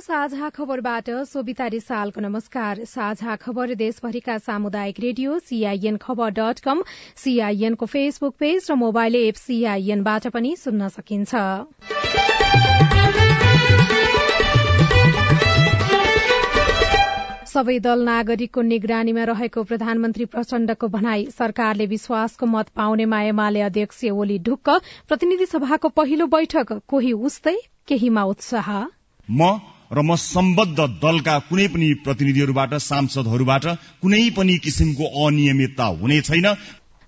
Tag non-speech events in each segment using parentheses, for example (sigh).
साझा खबरबाट सोभिता रिसालको नमस्कार। साझा खबर देशभरिका सामुदायिक radio CIN Khabar dot com सीआईएनको फेसबुक पेज र मोबाइल एप सीआईएनबाट पनि सुन्न सकिन्छ। सबै दल नागरिकको निगरानीमा रहेको प्रधानमन्त्री प्रचण्डको भनाई सरकारले विश्वासको मत पाउनेमा एमाले अध्यक्ष ओली ढुक्क प्रतिनिधि सभाको पहिलो बैठक कोही उस्तै केहीमा उत्साह। म र म सम्बद्ध दलका कुनै पनि प्रतिनिधिहरूबाट सांसदहरूबाट कुनै पनि किसिमको अनियमितता हुने छैन।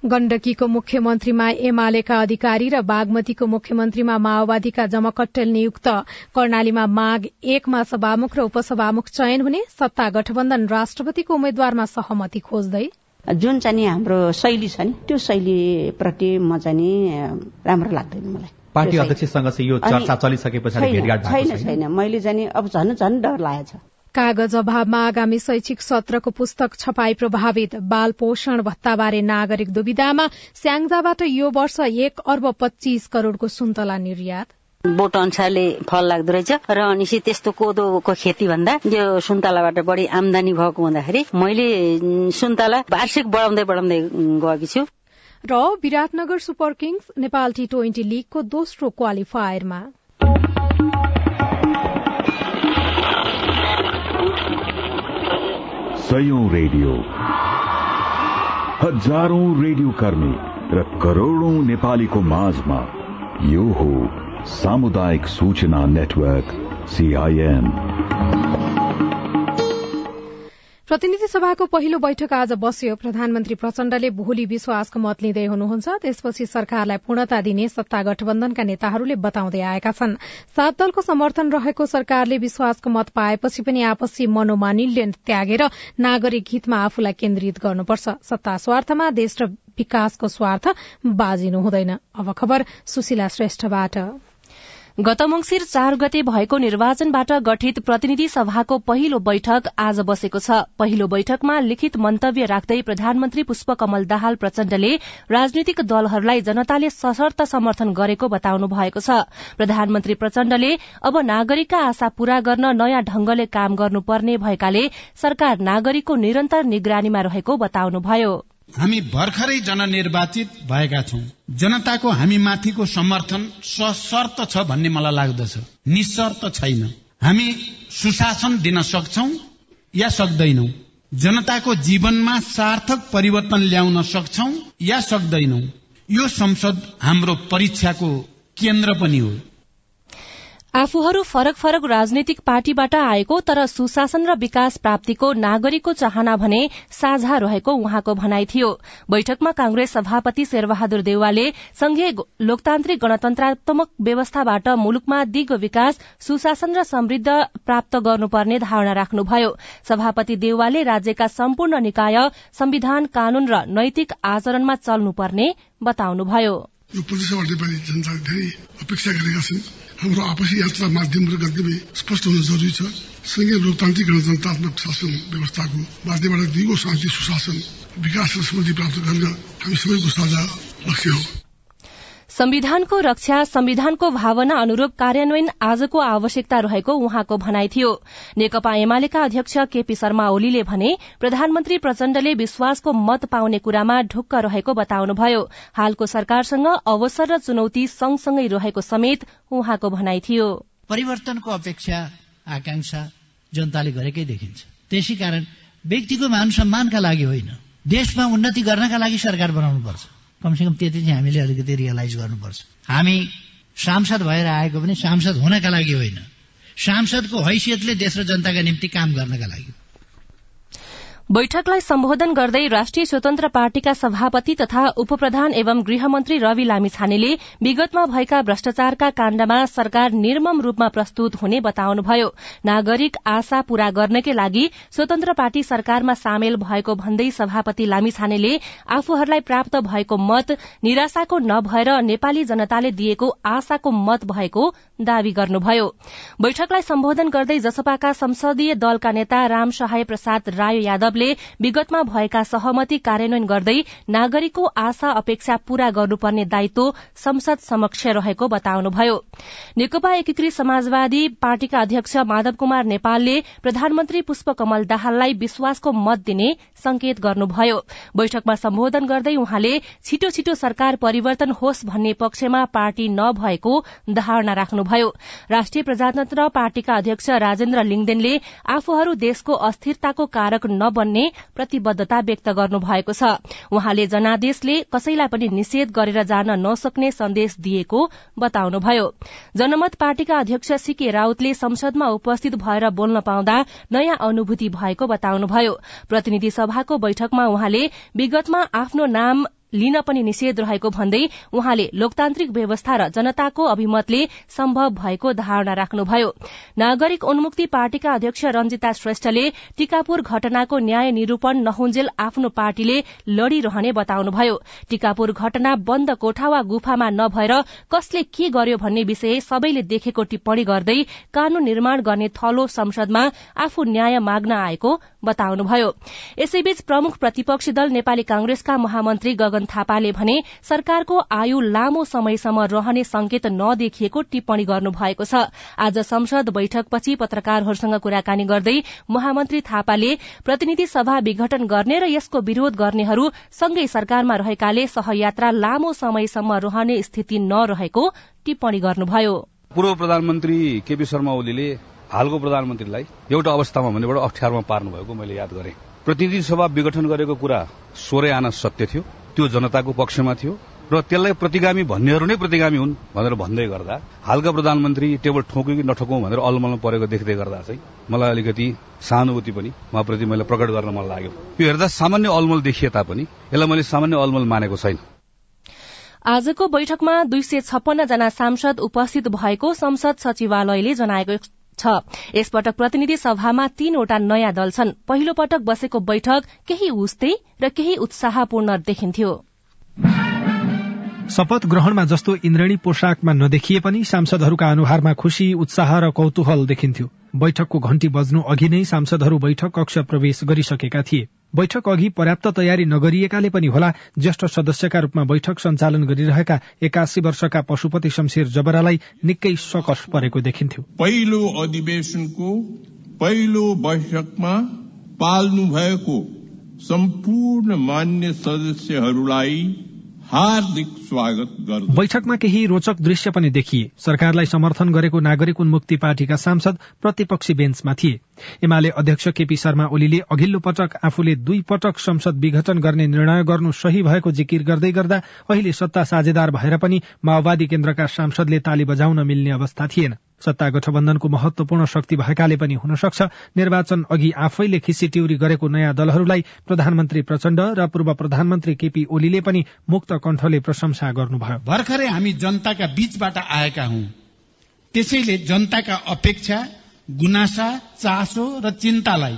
गण्डकीको मुख्यमन्त्रीमा एमालेका अधिकारी र बागमतीको मुख्यमन्त्रीमा माओवादीका जमकट्टेल नियुक्त। कर्णालीमा माघ एकमा सभामुख र उपसभामुख चयन हुने सत्ता गठबन्धन राष्ट्रपतिको उम्मेद्वारमा सहमति खोज्दै। जुन चाहिँ हाम्रो शैली छ नि त्यो शैलीप्रति म चाहिँ राम्रो लाग्दैन मलाई। पार्टी अध्यक्षसँग चाहिँ यो चर्चा चलिसके पछाडि भेटघाट छैन छैन। मैले चाहिँ अब झन् झन् डर लागेको छ कागज अभावमा आगामी शैक्षिक सत्रको पुस्तक छपाई प्रभावित। बाल पोषण भत्ताबारे नागरिक दुविधामा। स्याङ्जाबाट यो वर्ष एक अर्ब पच्चीस करोड़को सुन्तला निर्यात। बोट अनुसारले फल लाग्दो रहेछ। र अनि त्यस्तो कोदोको खेती भन्दा यो सुन्तलाबाट बढी आमदानी भएको हुँदाखेरि मैले सुन्तला वार्षिक बढाउँदै बढाउँदै गएकी छु। र Biratnagar super kings Nepal T twenty लीगको दोस्रो क्वालिफायरमा। रेडियो। हजारौं रेडियो कर्मी र करोड़ौं नेपालीको माझमा यो हो सामुदायिक सूचना नेटवर्क सीआईएन प्रतिनिधि सभाको पहिलो बैठक आज बस्यो। प्रधानमन्त्री प्रचण्डले भोलि विश्वासको मत लिँदै हुनुहुन्छ। त्यसपछि सरकारलाई पूर्णता दिने सत्ता गठबन्धनका नेताहरूले बताउँदै आएका छन्। सात दलको समर्थन रहेको सरकारले विश्वासको मत पाएपछि पनि आपसी मनोमानिल्य त्यागेर नागरिक हितमा आफूलाई केन्द्रित गर्नुपर्छ। सत्ता स्वार्थमा देश र विकासको स्वार्थ बाजिनु हुँदैन। अब खबर सुशीला श्रेष्ठबाट। गत मंगिर चार गते भएको निर्वाचनबाट गठित प्रतिनिधि सभाको पहिलो बैठक आज बसेको छ। पहिलो बैठकमा लिखित मन्तव्य राख्दै प्रधानमन्त्री पुष्पकमल दाहाल प्रचण्डले राजनीतिक दलहरूलाई जनताले सशर्त समर्थन गरेको बताउनु भएको छ। प्रधानमन्त्री प्रचण्डले अब नागरिकका आशा पूरा गर्न नयाँ ढंगले काम गर्नुपर्ने भएकाले सरकार नागरिकको निरन्तर निगरानीमा रहेको बताउनुभयो। हामी भर्खरै जननिर्वाचित भएका छौं जनताको हामी माथिको समर्थन सशर्त छ भन्ने मलाई लाग्दछ। निशर्त छैन। हामी सुशासन दिन सक्छौ या सक्दैनौ। जनताको जीवनमा सार्थक परिवर्तन ल्याउन सक्छौ या सक्दैनौ। यो संसद हाम्रो परीक्षाको केन्द्र पनि हो। आफूहरू फरक फरक राजनैतिक पार्टीबाट आएको तर सुशासन र विकास प्राप्तिको नागरिकको चाहना भने साझा रहेको उहाँको भनाई थियो। बैठकमा कांग्रेस सभापति शेरबहादुर देवालले संघीय लोकतान्त्रिक गणतन्त्रात्मक व्यवस्थाबाट मुलुकमा दिगो विकास सुशासन र समृद्ध प्राप्त गर्नुपर्ने धारणा राख्नुभयो। सभापति देवालले राज्यका सम्पूर्ण निकाय संविधान कानून र नैतिक आचरणमा चल्नुपर्ने बताउनुभयो। हाम्रो आपसी यात्रा माध्यम र गन्तव्य स्पष्ट हुन जरुरी छ। संघीय लोकतान्त्रिक गणतन्त्रात्मक शासन व्यवस्थाको माध्यमबाट दिगो शान्ति सुशासन विकास र समृद्धि प्राप्त गर्न हामी सबैको साझा लक्ष्य हो। संविधानको रक्षा संविधानको भावना अनुरूप कार्यान्वयन आजको आवश्यकता रहेको उहाँको भनाई थियो। नेकपा एमालेका अध्यक्ष केपी शर्मा ओलीले भने प्रधानमन्त्री प्रचण्डले विश्वासको मत पाउने कुरामा ढुक्क रहेको बताउनुभयो। हालको सरकारसँग अवसर र चुनौती सँगसँगै रहेको समेत उहाँको भनाई थियो। परिवर्तनको अपेक्षा आकांक्षा जनताले गरेकै देखिन्छ। त्यसै कारण व्यक्तिको मान सम्मानका लागि होइन। देशमा उन्नति गर्नका लागि सरकार बनाउनुपर्छ। कमसेकम त्यति चाहिँ हामीले अलिकति रियलाइज गर्नुपर्छ। हामी सांसद भएर आएको पनि सांसद हुनका लागि होइन। सांसदको हैसियतले देश र जनताका निम्ति काम गर्नका लागि। बैठकलाई सम्बोधन गर्दै राष्ट्रिय स्वतन्त्र पार्टीका सभापति तथा उपप्रधान एवं गृहमन्त्री रवि लामिछानेले विगतमा भएका भ्रष्टाचारका काण्डमा सरकार निर्मम रूपमा प्रस्तुत हुने बताउनुभयो। नागरिक आशा पूरा गर्नकै लागि स्वतन्त्र पार्टी सरकारमा सामेल भएको भन्दै सभापति लामिछानेले आफूहरूलाई प्राप्त भएको मत निराशाको नभएर नेपाली जनताले दिएको आशाको मत भएको दावी गर्नुभयो। बैठकलाई सम्बोधन गर्दै जसपाका संसदीय दलका नेता राम सहाय प्रसाद राय यादवले विगतमा भएका सहमति कार्यान्वयन गर्दै नागरिकको आशा अपेक्षा पूरा गर्नुपर्ने दायित्व संसद समक्ष रहेको बताउनुभयो। नेकपा एकीकृत समाजवादी पार्टीका अध्यक्ष माधव कुमार नेपालले प्रधानमन्त्री पुष्पकमल दाहाललाई विश्वासको मत दिने संकेत गर्नुभयो। बैठकमा सम्बोधन गर्दै उहाँले छिटो छिटो सरकार परिवर्तन होस् भन्ने पक्षमा पार्टी नभएको धारणा राख्नुभयो। राष्ट्रिय प्रजातन्त्र पार्टीका अध्यक्ष राजेन्द्र लिङदेनले आफूहरू देशको अस्थिरताको कारक नबन्ने प्रतिबद्धता व्यक्त गर्नुभएको छ। उहाँले जनादेशले कसैलाई पनि निषेध गरेर जान नसक्ने सन्देश दिएको बताउनुभयो। जनमत पार्टीका अध्यक्ष सीके राउतले संसदमा उपस्थित भएर बोल्न पाउँदा नयाँ अनुभूति भएको बताउनुभयो। प्रतिनिधि सभाको बैठकमा उहाँले विगतमा आफ्नो नाम लिन पनि निषेध रहेको भन्दै उहाँले लोकतान्त्रिक व्यवस्था र जनताको अभिमतले सम्भव भएको धारणा राख्नुभयो। नागरिक उन्मुक्ति पार्टीका अध्यक्ष रंजिता श्रेष्ठले टीकापुर घटनाको न्याय निरूपण नहुन्जेल आफ्नो पार्टीले लड़िरहने बताउनुभयो। टीकापुर घटना बन्द कोठा वा गुफामा नभएर कसले के गर्यो भन्ने विषय सबैले देखेको टिप्पणी गर्दै कानून निर्माण गर्ने थलो संसदमा आफू न्याय माग्न आएको बताउनुभयो। यसैबीच प्रमुख प्रतिपक्षी दल नेपाली कांग्रेसका महामन्त्री गगन थापाले भने सरकारको आयु लामो समयसम्म रहने संकेत नदेखिएको टिप्पणी गर्नुभएको छ। आज संसद बैठकपछि पत्रकारहरूसँग कुराकानी गर्दै महामन्त्री थापाले प्रतिनिधि सभा विघटन गर्ने र यसको विरोध गर्नेहरू सँगै सरकारमा रहेकाले सहयात्रा लामो समयसम्म रहने स्थिति नरहेको टिप्पणी गर्नुभयो। पूर्व प्रधानमन्त्री केपी शर्मा ओलीले हालको प्रधानमन्त्रीलाई एउटा अवस्थामा भन्नेबाट अप्ठ्यारोमा पार्नु भएको मैले याद गरेँ। प्रतिनिधि सभा विघटन गरेको कुरा सोह्रै आना सत्य थियो। त्यो जनताको पक्षमा थियो र त्यसलाई प्रतिगामी भन्नेहरू नै प्रतिगामी हुन् भनेर भन्दै गर्दा हालका प्रधानमन्त्री टेबल ठोक्यो कि नठोकौँ भनेर अलमलमा परेको देख्दै गर्दा चाहिँ मलाई अलिकति सहानुभूति पनि उहाँप्रति मैले प्रकट गर्न मन लाग्यो। यो हेर्दा सामान्य अलमल देखिए तापनि यसलाई मैले सामान्य अलमल मानेको छैन। आजको बैठकमा दुई सय छप्पन्न जना सांसद उपस्थित भएको संसद सचिवालयले जनाएको छ। यसपटक प्रतिनिधि सभामा तीनवटा नयाँ दल छन्। पहिलो पटक बसेको बैठक केही उस्तै र केही उत्साहपूर्ण देखिन्थ्यो। शपथ ग्रहणमा जस्तो इन्द्रेणी पोसाकमा नदेखिए पनि सांसदहरूका अनुहारमा खुशी उत्साह र कौतूहल देखिन्थ्यो। बैठकको घण्टी बज्नु अघि नै सांसदहरू बैठक कक्ष प्रवेश गरिसकेका थिए। बैठक अघि पर्याप्त तयारी नगरिएकाले पनि होला ज्येष्ठ सदस्यका रूपमा बैठक सञ्चालन गरिरहेका एकासी वर्षका पशुपति शमशेर जबरालाई निकै सकस परेको देखिन्थ्यो। पहिलो अधिवेशनको पहिलो बैठकमा पाल्नु भएको सम्पूर्ण मान्य सदस्यहरूलाई हार्दिक स्वागत गर्दछु। बैठकमा केही रोचक दृश्य पनि देखिए सरकारलाई समर्थन गरेको नागरिक उन्मुक्ति पार्टीका सांसद प्रतिपक्षी बेन्चमा थिए। एमाले अध्यक्ष केपी शर्मा ओलीले अघिल्लो पटक आफूले दुई पटक संसद विघटन गर्ने निर्णय गर्नु सही भएको जिकिर गर्दै गर्दा अहिले सत्ता साझेदार भएर पनि माओवादी केन्द्रका सांसदले ताली बजाउन मिल्ने अवस्था थिएन। सत्ता गठबन्धनको महत्वपूर्ण शक्ति भएकाले पनि हुन सक्छ निर्वाचन अघि आफैले खिसिट्युरी गरेको नयाँ दलहरूलाई प्रधानमन्त्री प्रचण्ड र पूर्व प्रधानमन्त्री केपी ओलीले पनि मुक्त कण्ठले प्रशंसा गर्नुभयो। भर्खरै हामी जनताका बीचबाट आएका हौं। त्यसैले जनताका अपेक्षा गुनासा चासो र चिन्तालाई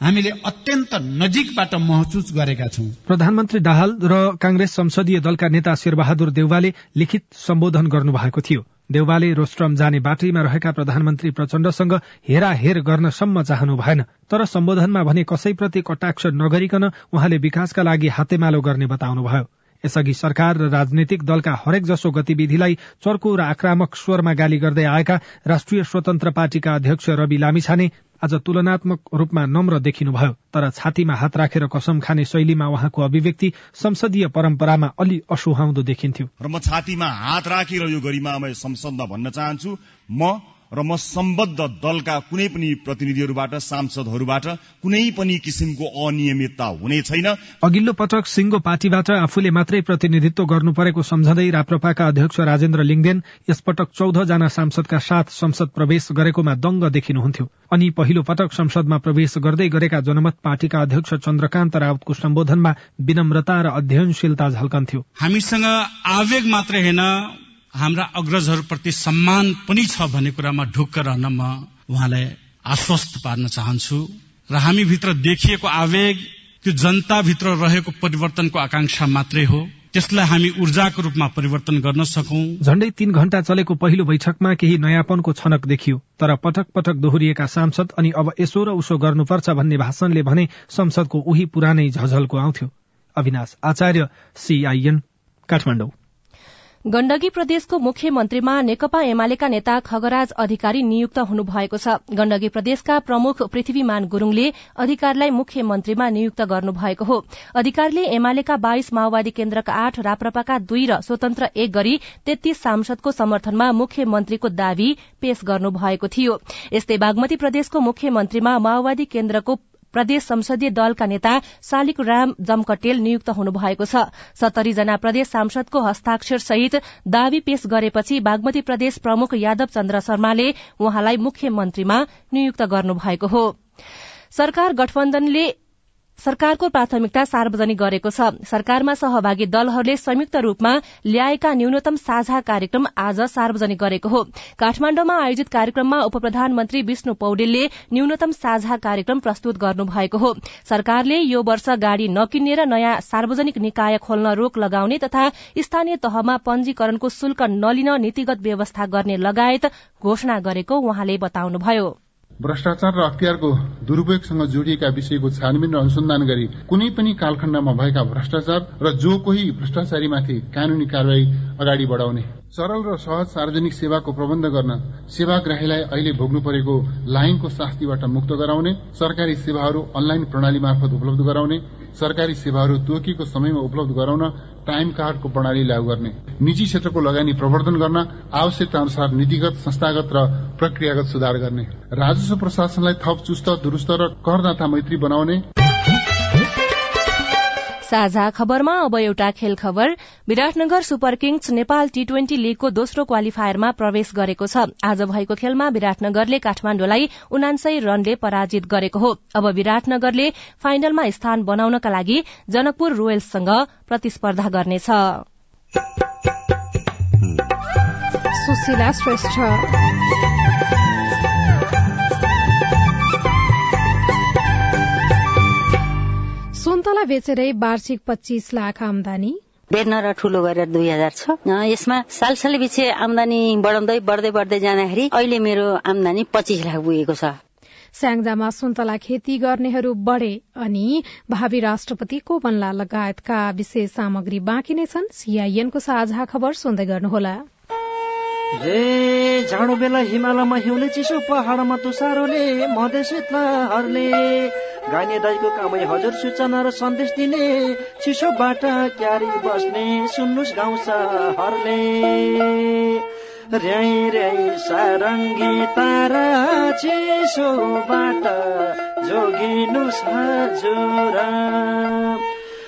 हामीले अत्यन्त नजिकबाट महसुस गरेका छौं। प्रधानमन्त्री दाहाल र कांग्रेस संसदीय दलका नेता शेरबहादुर देउवाले लिखित सम्बोधन गर्नुभएको थियो। देउवाले रोस्ट्रम जाने बाटैमा रहेका प्रधानमन्त्री प्रचण्डसँग हेराहेर गर्नसम्म चाहनु भएन। तर सम्बोधनमा भने कसैप्रति कटाक्ष नगरिकन उहाँले विकासका लागि हातेमालो गर्ने बताउनुभयो। यसअघि सरकार र राजनैतिक दलका हरेक जसो गतिविधिलाई चर्को र आक्रामक स्वरमा गाली गर्दै आएका राष्ट्रिय स्वतन्त्र पार्टीका अध्यक्ष रवि लामिछाने आज तुलनात्मक रूपमा नम्र देखिनुभयो। तर छातीमा हात राखेर कसम खाने शैलीमा उहाँको अभिव्यक्ति संसदीय परम्परामा अलि असुहाउँदो देखिन्थ्यो। र म छातीमा हात राखेर यो गरिमामय संसदमा भन्न चाहन्छु। म र म सम्बद्ध दलका कुनै पनि प्रतिनिधिहरूबाट सांसदहरूबाट कुनै पनि किसिमको अनियमितता हुने छैन। अघिल्लो पटक सिंगो पार्टीबाट आफूले मात्रै प्रतिनिधित्व गर्नु परेको सम्झँदै राप्रपाका अध्यक्ष राजेन्द्र लिङदेन यसपटक चौध जना सांसदका साथ संसद प्रवेश गरेकोमा दंग देखिनुहुन्थ्यो। अनि पहिलो पटक संसदमा प्रवेश गर्दै गरेका जनमत पार्टीका अध्यक्ष चन्द्रकान्त रावतको सम्बोधनमा विनम्रता र अध्ययनशीलता झल्कन्थ्यो। हामीसँग आवेग मात्रै होइन हाम्रा अग्रजहरूप्रति सम्मान पनि छ भन्ने कुरामा ढुक्क रहन म उहाँलाई आश्वस्त पार्न चाहन्छु र हामी भित्र देखिएको आवेग त्यो जनताभित्र रहेको परिवर्तनको आकांक्षा मात्रै हो। त्यसलाई हामी ऊर्जाको रूपमा परिवर्तन गर्न सकौं। झण्डै तीन घण्टा चलेको पहिलो बैठकमा केही नयाँपनको छनक देखियो तर पटक पटक दोहोरिएका सांसद अनि अब यसो र उसो गर्नुपर्छ भन्ने भाषणले भने संसदको उही पुरानै झझलको आउँथ्यो। अविनाश आचार्य सीआईएन काठमाडौँ। गण्डकी प्रदेशको मुख्यमन्त्रीमा नेकपा एमालेका नेता खगराज अधिकारी नियुक्त हुनुभएको छ। गण्डकी प्रदेशका प्रमुख पृथ्वीमान गुरूङले अधिकारीलाई मुख्यमन्त्रीमा नियुक्त गर्नुभएको हो। अधिकारीले एमालेका बाइस माओवादी केन्द्रका आठ राप्रपाका दुई र स्वतन्त्र एक गरी तेत्तीस सांसदको समर्थनमा मुख्यमन्त्रीको दावी पेश गर्नुभएको थियो। यस्तै बागमती प्रदेशको मुख्यमन्त्रीमा माओवादी केन्द्रको प्रदेश संसदीय दलका नेता शालिक राम जमकटेल नियुक्त हुनुभएको छ। सत्तरी जना प्रदेश सांसदको हस्ताक्षर सहित दावी पेश गरेपछि बागमती प्रदेश प्रमुख यादव चन्द्र शर्माले उहाँलाई मुख्यमन्त्रीमा नियुक्त गर्नुभएको हो। सरकार गठबन्धनले सरकारको प्राथमिकता सार्वजनिक गरेको छ। सरकारमा सहभागी दलहरूले संयुक्त रूपमा ल्याएका न्यूनतम साझा कार्यक्रम आज सार्वजनिक गरेको हो। काठमाण्डुमा आयोजित कार्यक्रममा उप प्रधानमन्त्री विष्णु पौडेलले न्यूनतम साझा कार्यक्रम प्रस्तुत गर्नुभएको हो। सरकारले यो वर्ष गाड़ी नकिन्ने र नयाँ सार्वजनिक निकाय खोल्न रोक लगाउने तथा स्थानीय तहमा पञ्जीकरणको शुल्क नलिन नीतिगत व्यवस्था गर्ने लगायत घोषणा गरेको उहाँले बताउनुभयो। भ्रष्टाचार र अख्तियारको दुरूपयोगसँग जोडिएका विषयको छानबिन र अनुसन्धान गरी कुनै पनि कालखण्डमा भएका भ्रष्टाचार र जो कोही भ्रष्टाचारीमाथि कानूनी कार्यवाही अगाडि बढाउने सरल र सहज सार्वजनिक सेवाको प्रबन्ध गर्न सेवाग्राहीलाई अहिले भोग्नु परेको लाइनको शास्तिबाट मुक्त गराउने सरकारी सेवाहरू अनलाइन प्रणाली मार्फत उपलब्ध गराउने सरकारी सेवाहरू तोकिएको समयमा उपलब्ध गराउन टाइम कार्डको प्रणाली लागू गर्ने निजी क्षेत्रको लगानी प्रवर्धन गर्न आवश्यकता अनुसार नीतिगत संस्थागत र प्रक्रियागत सुधार गर्ने राजस्व प्रशासनलाई थप चुस्त दुरूस्त र करदाता मैत्री बनाउने साझा खबरमा अब एउटा खेल खबर। Biratnagar super kings Nepal T twenty लीगको दोस्रो क्वालिफायरमा प्रवेश गरेको छ। आज भएको खेलमा विराटनगरले काठमाण्डुलाई उनान्सय रनले पराजित गरेको हो। अब विराटनगरले फाइनलमा स्थान बनाउनका लागि जनकपुर रोयल्ससँग प्रतिस्पर्धा गर्नेछ। सुन्तला बेचेरै वार्षिक पच्चीस लाख आमदानी। बेर्न र ठूलो गरेर दुई हजार छ। यसमा सालसालै पछि आमदानी बढाउँदै बढ्दै बढ्दै जाँदाखेरि अहिले मेरो आमदानी पच्चिस लाख पुगेको छ। स्याङ्जामा सुन्तला खेती गर्नेहरू बढे अनि भावी राष्ट्रपति को बन्ला लगायतका विशेष सामग्री बाँकी नै छन्। सीआईएनको साझा खबर सुन्दै गर्नुहोला। हे जाडो बेला हिमालयमा हिउँले चिसो पहाडमा तुसारोले मधेस शीतलहरले गाइने दाईको कामै हजुर सूचना र सन्देश दिने चिसोबाट क्यारी बस्ने सुन्नुहोस् गाउँछ हरले र्याई र्याई सारङ्गी तारा चिसोबाट जोगिनुहोस् हजुर।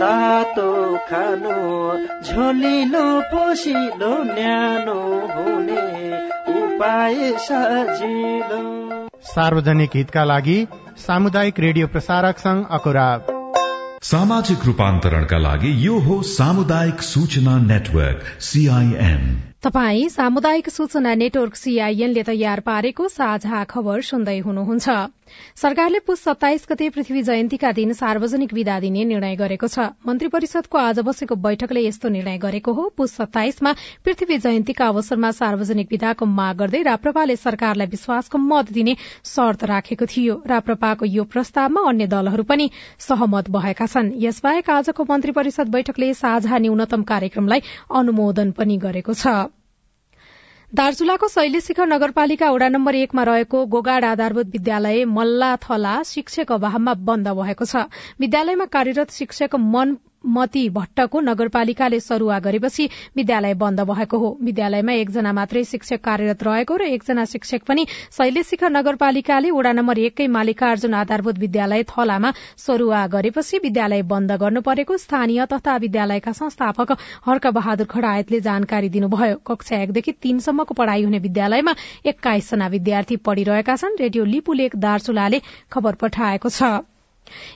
तातो खानु झोलिलो पोसिलो न्यानो हुने उपाय सजिलो। सार्वजनिक हितका लागि सामुदायिक रेडियो प्रसारक संघ अकुरा। सामाजिक रूपान्तरणका लागि यो हो सामुदायिक सूचना नेटवर्क सीआईएम तपाई सामुदायिक सूचना नेटवर्क सीआईएनले तयार पारेको साझा खबर सुन्दै हुनुहुन्छ। सरकारले पुस सत्ताइस गते पृथ्वी जयन्तीका दिन सार्वजनिक विदा दिने निर्णय गरेको छ। मन्त्री परिषदको आज बसेको बैठकले यस्तो निर्णय गरेको हो। पुस सत्ताइसमा पृथ्वी जयन्तीका अवसरमा सार्वजनिक विदाको माग गर्दै राप्रपाले सरकारलाई विश्वासको मत दिने शर्त राखेको थियो। राप्रपाको यो प्रस्तावमा अन्य दलहरू पनि सहमत भएका छन्। यसबाहेक आजको मन्त्री परिषद बैठकले साझा न्यूनतम कार्यक्रमलाई अनुमोदन पनि गरेको छ। दार्चुलाको शैलेशिखर नगरपालिका वडा नम्बर एकमा रहेको गोगाड आधारभूत विद्यालय मल्लाथला शिक्षक अभावमा बन्द भएको छ। विद्यालयमा कार्यरत शिक्षक मन मती भट्टको नगरपालिकाले सरूवा गरेपछि विद्यालय बन्द भएको हो। विद्यालयमा एकजना मात्रै शिक्षक कार्यरत रहेको र एकजना शिक्षक पनि शैलेशिखर नगरपालिकाले वडा नम्बर एककै मालिकार्जुन आधारभूत विद्यालय थलामा सरूवा गरेपछि विद्यालय बन्द गर्नु परेको स्थानीय तथा विद्यालयका संस्थापक हर्क बहादुर खड़ायतले जानकारी दिनुभयो। कक्षा एकदेखि तीनसम्मको पढ़ाई हुने विद्यालयमा एक्काइसजना विद्यार्थी पढ़िरहेका छन्। रेडियो लिपुलेक दार्चुलाले खबर पठाएको छ।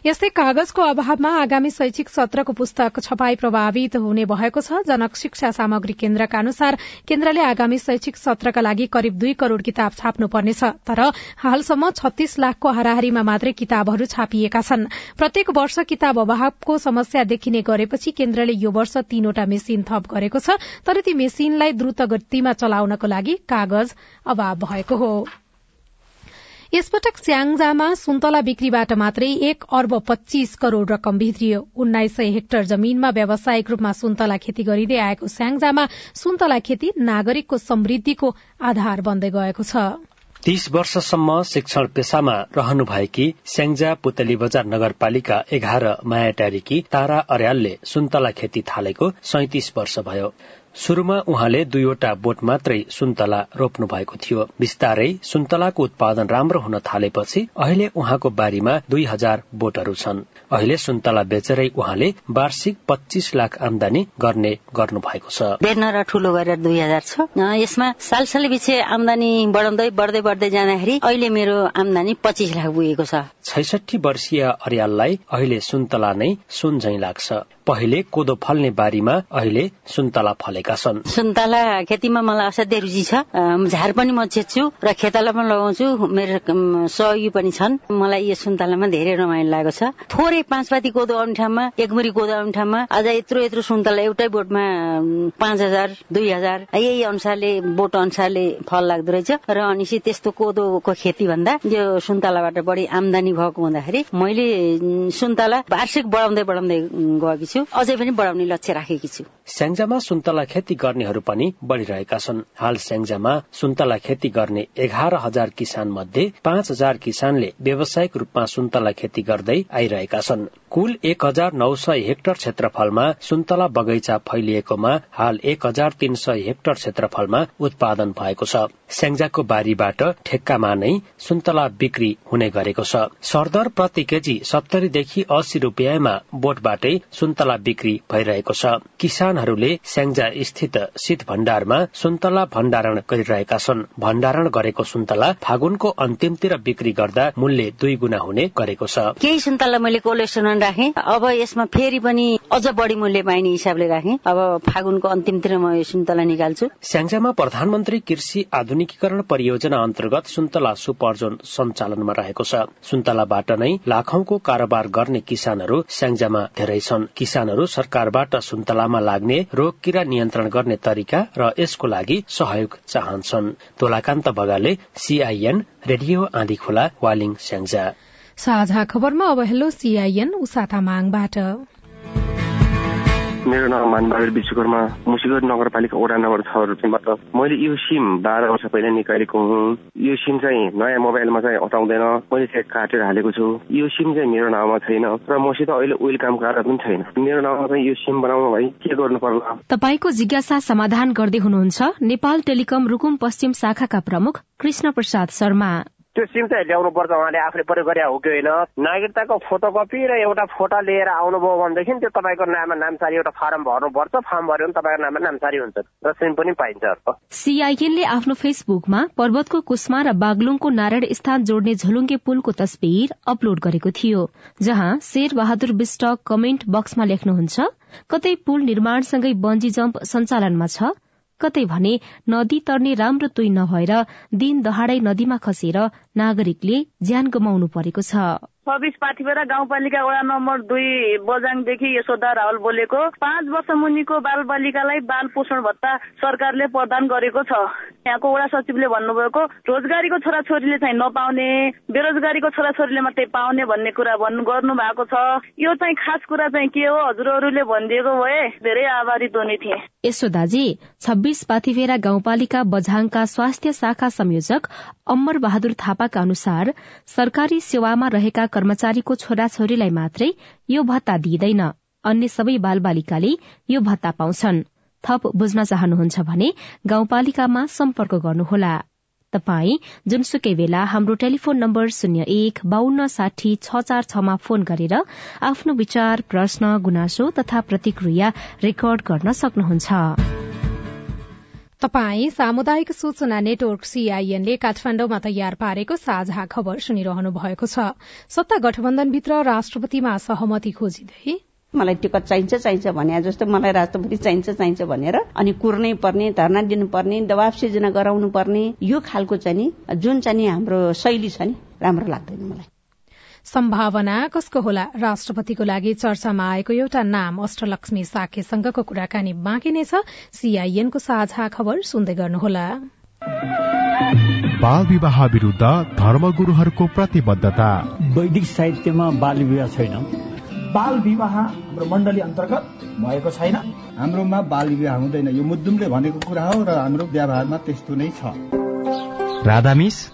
यस्तै कागजको अभावमा आगामी शैक्षिक सत्रको पुस्तक छपाई प्रभावित हुने भएको छ। जनक शिक्षा सामग्री केन्द्रका अनुसार केन्द्रले आगामी शैक्षिक सत्रका लागि करिब दुई करोड़ किताब छाप्नुपर्नेछ तर हालसम्म छत्तीस लाखको हाराहारीमा मात्रै किताबहरू छापिएका छन्। प्रत्येक वर्ष किताब अभावको समस्या देखिने गरेपछि केन्द्रले यो वर्ष तीनवटा मेसिन थप गरेको छ तर ती मेसिनलाई द्रुत गतिमा चलाउनको लागि कागज अभाव भएको हो। यसपटक स्याङजामा सुन्तला बिक्रीबाट मात्रै एक अर्ब पच्चीस करोड़ रकम भित्रियो। उन्नाइस सय हेक्टर जमीनमा व्यावसायिक रूपमा सुन्तला खेती गरिँदै आएको स्याङजामा सुन्तला खेती नागरिकको समृद्धिको आधार बन्दै गएको छ। तीस वर्षसम्म शिक्षण पेसामा रहनुभएकी स्याङ्जा पुतली बजार नगरपालिका एघार मायाटारीकी तारा अर्यालले सुन्तला खेती थालेको सैतिस वर्ष भयो। शुरूमा उहाँले दुईवटा बोट मात्रै सुन्तला रोप्नु भएको थियो। बिस्तारै सुन्तलाको उत्पादन राम्रो हुन थालेपछि अहिले उहाँको बारीमा दुई हजार बोटहरू छन्। अहिले सुन्तला बेचेरै उहाँले वार्षिक पच्चीस लाख आमदानी गर्ने गर्नु भएको छ। बेर्न र ठूलो गरेर दुई हजार छ। यसमा सालसालै पछि आमदानी बढाउँदै बढ्दै बढ्दै जाँदाखेरि अहिले मेरो आमदानी पच्चिस लाख पुगेको छ। छैसठी वर्षीय अर्याललाई अहिले सुन्तला नै सुन झै लाग्छ। पहिले कोदो फल्ने बारीमा अहिले सुन्तला फलेका छन्। सुन्तला खेतीमा मलाई असाध्यै रुचि छ। झार पनि म छेच्छु र खेताला पनि लगाउँछु। मेरो सहयोगी पनि छन्। मलाई यो सुन्तलामा धेरै रमाइलो लागेको छ। थोरै पाँच पाती कोदो आउने ठाउँमा एकमुरी कोदो आउने ठाउँमा अझ यत्रो यत्रो सुन्तला एउटै बोटमा पाँच हजार दुई हजार यही अनुसारले बोट अनुसारले फल लाग्दो रहेछ। र अनि त्यस्तो कोदोको खेती भन्दा यो सुन्तलाबाट बढी आमदानी भएको हुँदाखेरि मैले सुन्तला वार्षिक बढाउँदै बढाउँदै गएकी छु। अझै पनि बढाउने लक्ष्य राखेकी छु। स्याङ्जामा सुन्तला खेती गर्नेहरू पनि बढ़िरहेका छन्। हाल स्याङ्जामा सुन्तला खेती गर्ने एघार हजार किसान मध्ये पाँच हजार किसानले व्यावसायिक रूपमा सुन्तला खेती गर्दै आइरहेका छन्। कुल एक हजार नौ सय हेक्टर क्षेत्रफलमा सुन्तला बगैँचा फैलिएकोमा हाल एक हजार तीन सय हेक्टर क्षेत्रफलमा उत्पादन भएको छ। स्याङ्जाको बारीबाट ठेक्कामा नै सुन्तला बिक्री हुने गरेको छ। सरदर प्रति केजी सत्तरीदेखि अस्सी रूपियाँमा बोटबाटै सुन्तला बिक्री भइरहेको छ। किसानहरूले स्याङ्जा स्थित शीत भण्डारमा सुन्तला भण्डारण गरिरहेका छन्। भण्डारण गरेको सुन्तला फागुनको अन्तिमतिर बिक्री गर्दा मूल्य दुई गुणा हुने गरेको छ। केही सुन्तला मैले कोलेस्ट्रोल राखेँ। अब यसमा फेरि पनि अझ बढी मूल्य पाइने हिसाबले राखेँ। अब फागुनको अन्तिमतिर म यो सुन्तला निकाल्छु। स्याङ्जामा प्रधानमन्त्री कृषि आधुनिकीकरण परियोजना अन्तर्गत सुन्तला सुपर्जोन सञ्चालनमा रहेको छ। सुन्तलाबाट नै लाखौंको कारोबार गर्ने किसानहरू स्याङ्जामा धेरै छन्। किसानहरू सरकारबाट सुन्तलामा लाग्ने रोग किरा नियन्त्रण गर्ने तरिका र यसको लागि सहयोग चाहन्छन्। दोलाकान्त बगाले सीआईएन रेडियो आँधी खोला वालिङ स्याङ्जा। साझा खबरमा अब हेलो सीआईएन उसाता माङबाट मेरो नाम मानबहादुर विश्वकर्मा मुसिगढ नगरपालिका वडा नम्बर छबाट मैले यो सिम बाह्र वर्ष पहिला निकालेको हुँ। यो सिम चाहिँ नयाँ मोबाइलमा चाहिँ अटाउँदैन मैले चाहिँ काटेर हालेको छु। यो सिम चाहिँ मेरो नाउँमा छैन। र मसित अहिले ओइल काम कार्ड पनि छैन। मेरो नाउँमा चाहिँ यो सिम बनाउनु भाइ के गर्नु पर्ला? तपाईँको जिज्ञासा समाधान गर्दै हुनुहुन्छ। नेपाल टेलिकम रुकुम पश्चिम शाखाका प्रमुख कृष्ण प्रसाद शर्मा। त्यो सिम चाहिँ ल्याउनु पर्छ उहाँले आफूले प्रयोग गरे हो कि होइन? नागरिकताको फोटोकपी र एउटा फोटो लिएर आउनुभयो भनेदेखि त्यो तपाईँको नाममा नामसारी एउटा फारम भर्नुपर्छ फार्म भर्यो भने तपाईँको नाममा नामसारी हुन्छ र सिम पनि पाइन्छ। सीआईएनले आफ्नो फेसबुकमा पर्वतको कुस्मा र बागलुङको नारायण स्थान जोड्ने झलुङ्गे पुलको तस्विर अपलोड गरेको थियो जहाँ शेर बहादुर विष्ट कमेन्ट बक्समा लेख्नुहुन्छ कतै पुल निर्माणसँगै बन्जी जम्प सञ्चालनमा छ कतै भने नदी तर्ने राम्रो तुई नभएर दिन दहाडै नदीमा खसेर नागरिकले ज्यान गुमाउनु परेको छ। छब्बिस पाथिपेरा गाउँपालिका वडा नम्बर दुई बजाङदेखि यशोदा रावल बोलेको। पाँच वर्ष मुनिको बाल बालिकालाई बाल पोषण भत्ता सरकारले प्रदान गरेको छ। यहाँको वडा सचिवले भन्नुभएको रोजगारीको छोराछोरीले चाहिँ नपाउने बेरोजगारीको छोराछोरीले मात्रै पाउने भन्ने कुरा भन्नु गर्नु भएको छ। यो चाहिँ खास कुरा चाहिँ के हो? हजुरहरूले भनिदिएको भए धेरै आभारित हुने थिए। यशोदाजी छब्बीस पाथिफेरा गाउँपालिका बझाङका स्वास्थ्य शाखा संयोजक अम्बर बहादुर थापाका अनुसार सरकारी सेवामा रहेका कर्मचारीको छोराछोरीलाई मात्रै यो भत्ता दिइँदैन। अन्य सबै बालबालिकाले यो भत्ता पाउँछन्। थप बुझ्न चाहनुहुन्छ भने गाउँपालिकामा सम्पर्क गर्नुहोला। तपाई जुनसुकै बेला हाम्रो टेलिफोन नम्बर शून्य एक बान्न साठी छ चार छमा फोन गरेर आफ्नो विचार प्रश्न गुनासो तथा प्रतिक्रिया रेकर्ड गर्न सक्नुहुन्छ। तपाई सामुदायिक सूचना नेटवर्क सीआईएनले काठमाण्डुमा तयार पारेको साझा खबर सुनिरहनु भएको छ। सत्ता गठबन्धनभित्र राष्ट्रपतिमा सहमति खोजिँदै। मलाई टिकट चाहिन्छ चाहिन्छ भने जस्तो मलाई राष्ट्रपति चाहिन्छ चाहिन्छ भनेर अनि कुर्नै पर्ने धरना दिनुपर्ने दबाब सिर्जना गराउनु पर्ने यो खालको चाहिँ जुन चाहिँ हाम्रो शैली छ नि राम्रो लाग्दैन मलाई। सम्भावना कसको होला? राष्ट्रपतिको लागि चर्चामा आएको एउटा नाम अष्टलक्ष्मी साकेसँगको कुराकानी बाँकी नै छ। सीआईएनको साझा खबर सुन्दै गर्नुहोला। बाल विवाह विरूद्ध धर्मगुरूहरूको प्रतिबद्धता। वैदिक साहित्यमा बाल विवाह छैन। बाल विवाह हाम्रो मण्डली अन्तर्गत भएको छैन। हाम्रोमा बाल विवाह हुँदैन। यो मुद्दुमले भनेको कुरा हो र हाम्रो व्यवहारमा त्यस्तो नै छ। राधामिस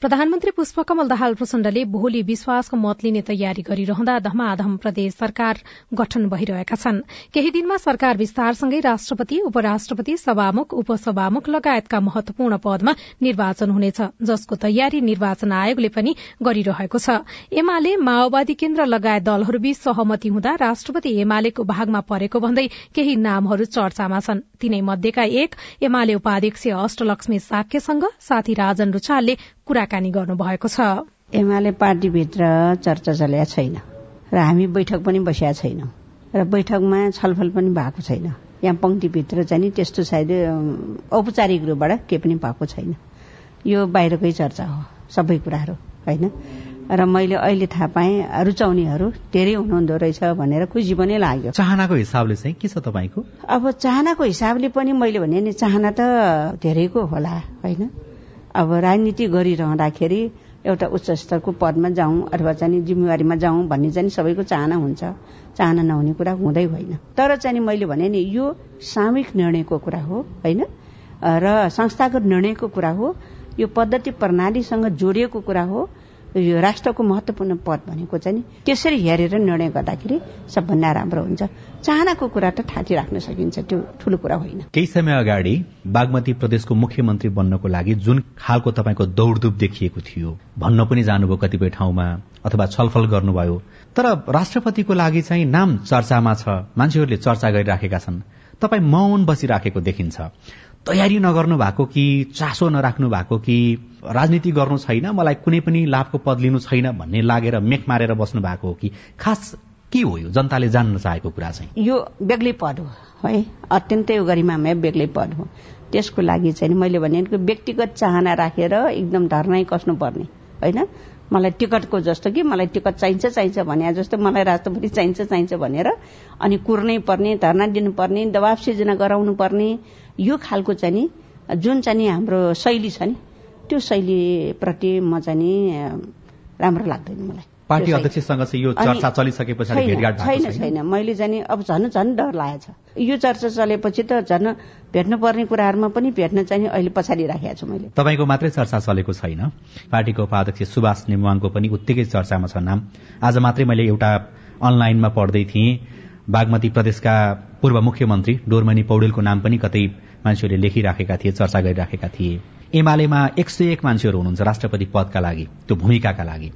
प्रधानमन्त्री पुष्पकमल दाहाल प्रचण्डले भोलि विश्वासको मत लिने तयारी गरिरहँदा धमाधम प्रदेश सरकार गठन भइरहेका छन्। केही दिनमा सरकार विस्तारसँगै राष्ट्रपति उपराष्ट्रपति सभामुख उपसभामुख लगायतका महत्वपूर्ण पदमा निर्वाचन हुनेछ जसको तयारी निर्वाचन आयोगले पनि गरिरहेको छ। एमाले माओवादी केन्द्र लगायत दलहरूबीच सहमति हुँदा राष्ट्रपति एमालेको भागमा परेको भन्दै केही नामहरू चर्चामा छन्। तिनै मध्येका एक एमाले उपाध्यक्ष अष्टलक्ष्मी साक्यसँग साथी राजन रुचालले कुराकानी गर्नुभएको छ। एमाले पार्टीभित्र चर्चा चलेका छैन र हामी बैठक पनि बसेका छैनौँ र बैठकमा छलफल पनि भएको छैन। यहाँ पङ्क्तिभित्र चाहिँ नि त्यस्तो सायद औपचारिक रूपबाट केही पनि भएको छैन। यो बाहिरकै चर्चा हो सबै कुराहरू होइन? र मैले अहिले थाहा पाएँ रुचाउनेहरू धेरै हुनुहुँदो रहेछ भनेर खुसी पनि लाग्यो। चाहनाको हिसाबले चाहिँ के छ तपाईँको? अब चाहनाको हिसाबले पनि मैले भने नि चाहना त धेरैको होला होइन? अब राजनीति गरिरहँदाखेरि एउटा उच्च स्तरको पदमा जाउँ अथवा चाहिँ जिम्मेवारीमा जाउँ भन्ने चाहिँ सबैको चाहना हुन्छ। चाहना नहुने कुरा हुँदै होइन। तर चाहिँ मैले भने नि यो सामूहिक निर्णयको कुरा हो होइन? र संस्थागत निर्णयको कुरा हो यो पद्धति प्रणालीसँग जोडिएको कुरा हो यो राष्ट्रको महत्वपूर्ण पद भनेको चाहिँ त्यसरी हेरेर निर्णय गर्दाखेरि सबभन्दा राम्रो हुन्छ। चाहनाको कुरा त ठाँटी राख्न सकिन्छ त्यो ठूलो कुरा होइन। केही समय अगाडि बागमती प्रदेशको मुख्यमन्त्री बन्नको लागि जुन खालको तपाईँको दौडधुप देखिएको थियो भन्न पनि जानुभयो कतिपय ठाउँमा अथवा छलफल गर्नुभयो तर राष्ट्रपतिको लागि चाहिँ नाम चर्चामा छ मान्छेहरूले चर्चा गरिराखेका छन्। तपाईँ मौन बसिराखेको देखिन्छ। तयारी नगर्नु भएको कि चासो नराख्नु भएको कि राजनीति गर्नु छैन मलाई कुनै पनि लाभको पद लिनु छैन भन्ने लागेर मेख मारेर बस्नु भएको हो कि खास के हो यो? जनताले जान्न चाहेको कुरा चाहिँ। यो बेग्लै पद हो है? अत्यन्तै गरिमामय बेग्लै पद हो। त्यसको लागि चाहिँ मैले भने व्यक्तिगत चाहना राखेर एकदम धर्नै कस्नुपर्ने होइन? मलाई टिकटको जस्तो कि मलाई टिकट चाहिन्छ चाहिन्छ भने जस्तो मलाई राष्ट्रपति चाहिन्छ चाहिन्छ भनेर अनि कुर्नै पर्ने धर्ना दिनुपर्ने दबाब सिर्जना गराउनु पर्ने यो खालको चाहिँ नि जुन चाहिँ नि हाम्रो शैली छ नि त्यो शैलीप्रति म चाहिँ नि राम्रो लाग्दैन मलाई। पार्टी अध्यक्षसँग चाहिँ यो चर्चा चलिसके पछाडि भेटघाट छैन छैन। मैले चाहिँ अब झन् झन् डर लागेको छ यो चर्चा चलेपछि त झन् भेट्नुपर्ने कुराहरूमा पनि भेट्न चाहिँ अहिले पछाडि राखेको छु मैले। तपाईँको मात्रै चर्चा चलेको छैन। पार्टीको उपाध्यक्ष सुभाष नेमुवाङको पनि उत्तिकै चर्चामा छ नाम। आज मात्रै मैले एउटा अनलाइनमा पढ्दै थिएँ। बागमती प्रदेशका पूर्व मुख्यमन्त्री डोरमणि पौडेलको नाम पनि कतै मान्छेहरूले लेखिराखेका थिए चर्चा गरिराखेका थिए। एमालेमा एक सय एक मान्छेहरू हुनुहुन्छ राष्ट्रपति पदका लागि त्यो भूमिकाका लागि।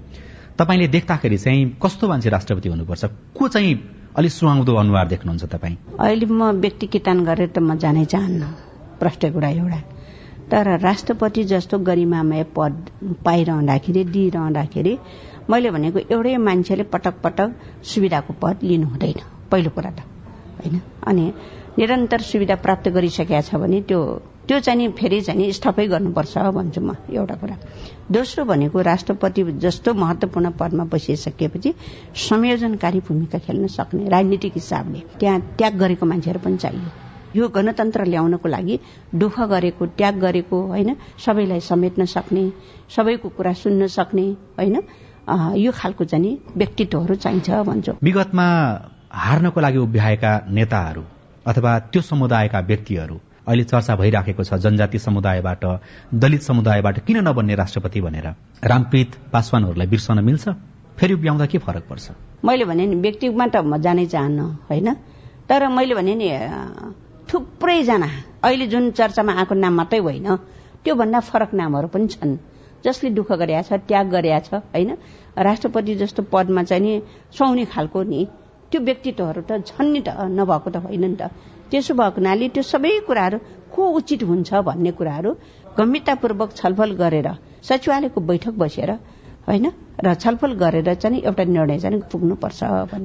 तपाईँले देख्दाखेरि चाहिँ कस्तो मान्छे राष्ट्रपति हुनुपर्छ? को चाहिँ अलिक सुहाउँदो अनुहार देख्नुहुन्छ तपाईँ? अहिले म व्यक्ति किटान गरेर त म जानै चाहन्न प्रष्ट कुरा एउटा। तर राष्ट्रपति जस्तो गरिमामय पद पाइरहँदाखेरि दिइरहँदाखेरि मैले भनेको एउटै मान्छेले पटक पटक सुविधाको पद लिनु हुँदैन पहिलो कुरा त। होइन? अनि निरन्तर सुविधा प्राप्त गरिसकेका छ भने त्यो त्यो चाहिँ नि फेरि चाहिँ नि स्टपै गर्नुपर्छ भन्छु म एउटा कुरा। दोस्रो भनेको राष्ट्रपति जस्तो महत्वपूर्ण पदमा बसिसकेपछि संयोजनकारी भूमिका खेल्न सक्ने राजनीतिक हिसाबले त्यहाँ त्याग गरेको मान्छेहरू पनि चाहियो। यो गणतन्त्र ल्याउनको लागि दुःख गरेको त्याग गरेको होइन सबैलाई समेट्न सक्ने सबैको कुरा सुन्न सक्ने होइन यो खालको चाहिँ व्यक्तित्वहरू चाहिन्छ भन्छु। विगतमा हार्नको लागि उभ्याएका नेताहरू अथवा त्यो समुदायका व्यक्तिहरू अहिले चर्चा भइराखेको छ जनजाति समुदायबाट दलित समुदायबाट किन नबन्ने राष्ट्रपति भनेर। रामप्रीत पासवानहरूलाई बिर्सन मिल्छ? फेरि उभ्याउँदा के फरक पर्छ? मैले भने नि व्यक्तिमा त म जानै चाहन्न होइन? तर मैले भने नि थुप्रैजना अहिले जुन चर्चामा आएको नाम मात्रै होइन त्योभन्दा फरक नामहरू पनि छन्। जसले दुःख गरेका छ त्याग गरेका छ होइन? राष्ट्रपति जस्तो पदमा चाहिँ नि सुहाउने खालको नि त्यो व्यक्तित्वहरू त छन् नि त नभएको त होइन नि त। त्यसो भएको हुनाले त्यो सबै कुराहरू को उचित हुन्छ भन्ने कुराहरू गम्भीरतापूर्वक छलफल गरेर सचिवालयको बैठक बसेर होइन? र छलफल गरेर चाहिँ एउटा निर्णय चाहिँ पुग्नुपर्छ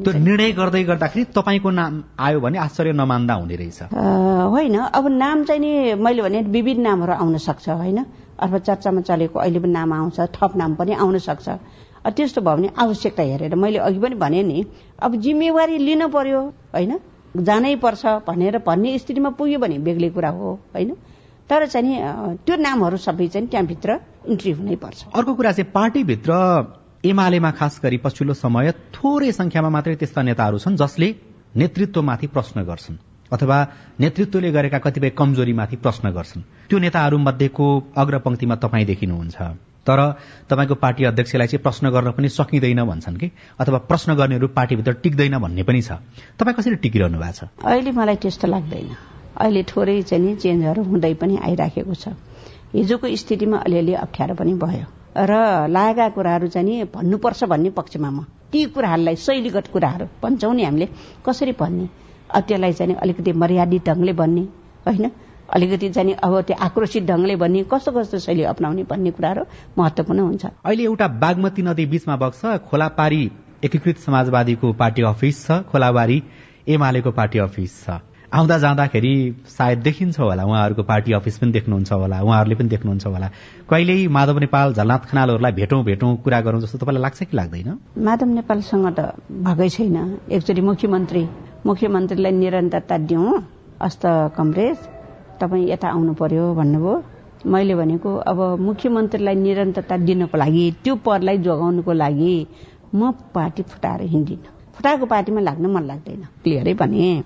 त्यो निर्णय गर्दै गर्दाखेरि तपाईँको नाम आयो भने आश्चर्य नमान्दा हुने रहेछ। होइन? अब नाम चाहिँ नि मैले भने विविध नामहरू आउन सक्छ होइन? अथवा चर्चामा चलेको अहिले पनि नाम आउँछ थप नाम पनि आउन सक्छ। त्यस्तो भयो भने आवश्यकता हेरेर मैले अघि पनि भने नि अब जिम्मेवारी लिन पर्यो होइन? जानै पर्छ भनेर भन्ने स्थितिमा पुग्यो भने बेग्लै कुरा हो होइन? तर चाहिँ त्यो नामहरू सबै चाहिँ त्यहाँभित्र इन्ट्री हुनै पर्छ। अर्को कुरा चाहिँ पार्टीभित्र एमालेमा खास गरी पछिल्लो समय थोरै संख्यामा मात्रै त्यस्ता नेताहरू छन् जसले नेतृत्वमाथि प्रश्न गर्छन् अथवा नेतृत्वले गरेका कतिपय कमजोरीमाथि प्रश्न गर्छन्। त्यो नेताहरू मध्येको अग्रपंक्तिमा तपाईँ देखिनुहुन्छ। तर तपाईँको पार्टी अध्यक्षलाई चाहिँ प्रश्न गर्न पनि सकिँदैन भन्छन् कि? अथवा प्रश्न गर्नेहरू पार्टीभित्र टिक्दैन भन्ने पनि छ। तपाईँ कसरी टिकिरहनु भएको छ? अहिले मलाई त्यस्तो लाग्दैन। अहिले थोरै चाहिँ नि चेन्जहरू हुँदै पनि आइराखेको छ। हिजोको स्थितिमा अलिअलि अप्ठ्यारो पनि भयो। र लागेका कुराहरू चाहिँ नि भन्नुपर्छ भन्ने पक्षमा म। ती कुराहरूलाई शैलीगत कुराहरू भन्छौँ नि हामीले। कसरी भन्ने? त्यसलाई चाहिँ अलिकति मर्यादित ढङ्गले भन्ने होइन? अलिकति चाहिँ अब त्यो आक्रोशित ढङ्गले भन्ने कस्तो कस्तो शैली अप्नाउने भन्ने कुराहरू महत्वपूर्ण हुन्छ। अहिले एउटा बागमती नदी बीचमा बग्छ खोलापारी एकीकृत समाजवादीको पार्टी अफिस छ खोलाबारी एमालेको पार्टी अफिस छ। आउँदा जाँदाखेरि सायद देखिन्छ होला उहाँहरूको पार्टी अफिस पनि देख्नुहुन्छ होला उहाँहरूले पनि देख्नुहुन्छ होला। कहिल्यै माधव नेपाल झलनाथ खनालहरूलाई भेटौँ भेटौँ कुरा गरौँ जस्तो तपाईँलाई लाग्छ कि लाग्दैन? माधव नेपालसँग त भएकै छैन। एकचोटि मुख्यमन्त्री मुख्यमन्त्रीलाई निरन्तरता दिउँ अस्त कमरेज। तपाईँ यता आउनु पर्यो भन्नुभयो। मैले भनेको अब मुख्यमन्त्रीलाई निरन्तरता दिनको लागि त्यो पदलाई जोगाउनुको लागि म पार्टी फुटाएर हिँड्दिनँ फुटाएको पार्टीमा लाग्न मन लाग्दैन। क्लियरै भने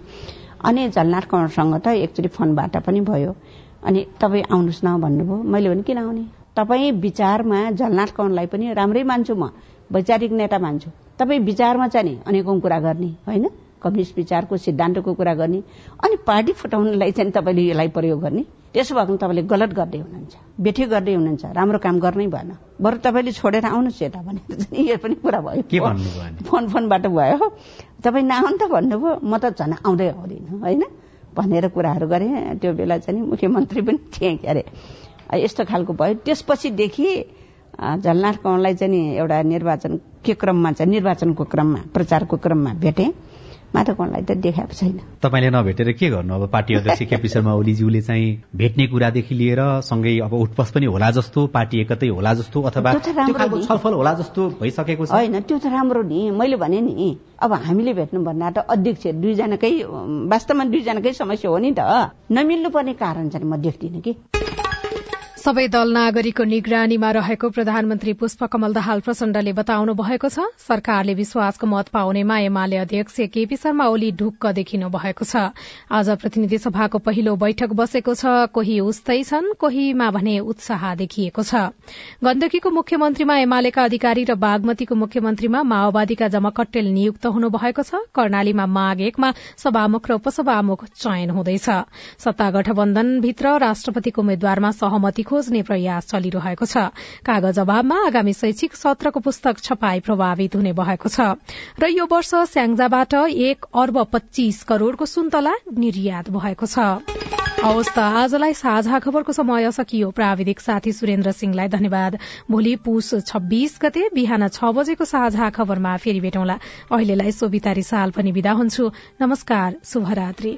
अनि झलनाथ कौरसँग त एकचोटि फोनबाट पनि भयो। अनि तपाईँ आउनुहोस् न भन्नुभयो। मैले भने किन आउने? तपाईँ विचारमा झलनाथ कौरलाई पनि राम्रै मान्छु म। वैचारिक नेता मान्छु। तपाईँ विचारमा चाहिँ अनेकौं कुरा गर्ने होइन? कम्युनिस्ट विचारको सिद्धान्तको कुरा गर्ने अनि पार्टी फुटाउनलाई चाहिँ तपाईँले यसलाई प्रयोग गर्ने। त्यसो भएको तपाईँले गलत गर्दै हुनुहुन्छ बेठी गर्दै हुनुहुन्छ राम्रो काम गर्नै भएन। बरु तपाईँले छोडेर आउनुहोस् यता भने यो पनि कुरा भयो। फोन फोनबाट भयो। तपाईँ नआउनु त भन्नुभयो म त झन् आउँदै आउँदिनँ होइन? भनेर कुराहरू गरेँ। त्यो बेला चाहिँ मुख्यमन्त्री पनि थिएँ के अरे यस्तो खालको भयो। त्यसपछिदेखि झलनाथ कौनलाई चाहिँ एउटा निर्वाचन के क्रममा चाहिँ निर्वाचनको क्रममा प्रचारको क्रममा भेटेँ। माधवकोणलाई त देखाएको छैन। तपाईँले नभेटेर के गर्नु? अब पार्टी अध्यक्ष (laughs) केपी शर्मा ओलीज्यूले चाहिँ भेट्ने कुरादेखि लिएर सँगै अब उठपस पनि होला जस्तो पार्टी एकतै होला जस्तो अथवा छलफल होला जस्तो भइसकेको छ। होइन त्यो त राम्रो नि। मैले भने नि अब हामीले भेट्नु भन्दा त अध्यक्ष दुईजनाकै वास्तवमा दुईजनाकै समस्या हो नि त। नमिल्नु पर्ने कारण चाहिँ म देख्दिनँ कि। सबै दल नागरिकको निगरानीमा रहेको प्रधानमन्त्री पुष्पकमल दाहाल प्रचण्डले बताउनु भएको छ। सरकारले विश्वासको मत पाउनेमा एमाले अध्यक्ष केपी शर्मा ओली ढुक्क देखिनु भएको छ। आज प्रतिनिधि सभाको पहिलो बैठक बसेको छ। कोही उस्तै छन् कोहीमा भने उत्साह देखिएको छ। गण्डकीको मुख्यमन्त्रीमा एमालेका अधिकारी र बागमतीको मुख्यमन्त्रीमा माओवादीका जमकट्टेल नियुक्त हुनु भएको छ। कर्णालीमा माघ एकमा सभामुख र उपसभामुख चयन हुँदैछ। सत्ता गठबन्धनभित्र राष्ट्रपतिको उम्मेद्वारमा सहमति खोज्ने प्रयास चलिरहेको छ। कागज अभावमा आगामी शैक्षिक सत्रको पुस्तक छपाई प्रभावित हुने भएको छ। र यो वर्ष स्याङ्जाबाट एक अर्ब पच्चीस करोड़को सुन्तला निर्यात भएको छ। हवस् त आजलाई साझा खबरको समय सकियो। प्राविधिक साथी सुरेन्द्र सिंहलाई धन्यवाद। भोलि पुष छब्बीस गते बिहान छ बजेको साझा खबरमा फेरि भेटौँला। अहिलेलाई सोभिता रिसाल पनि विदा हुन्छु। नमस्कार शुभरात्री।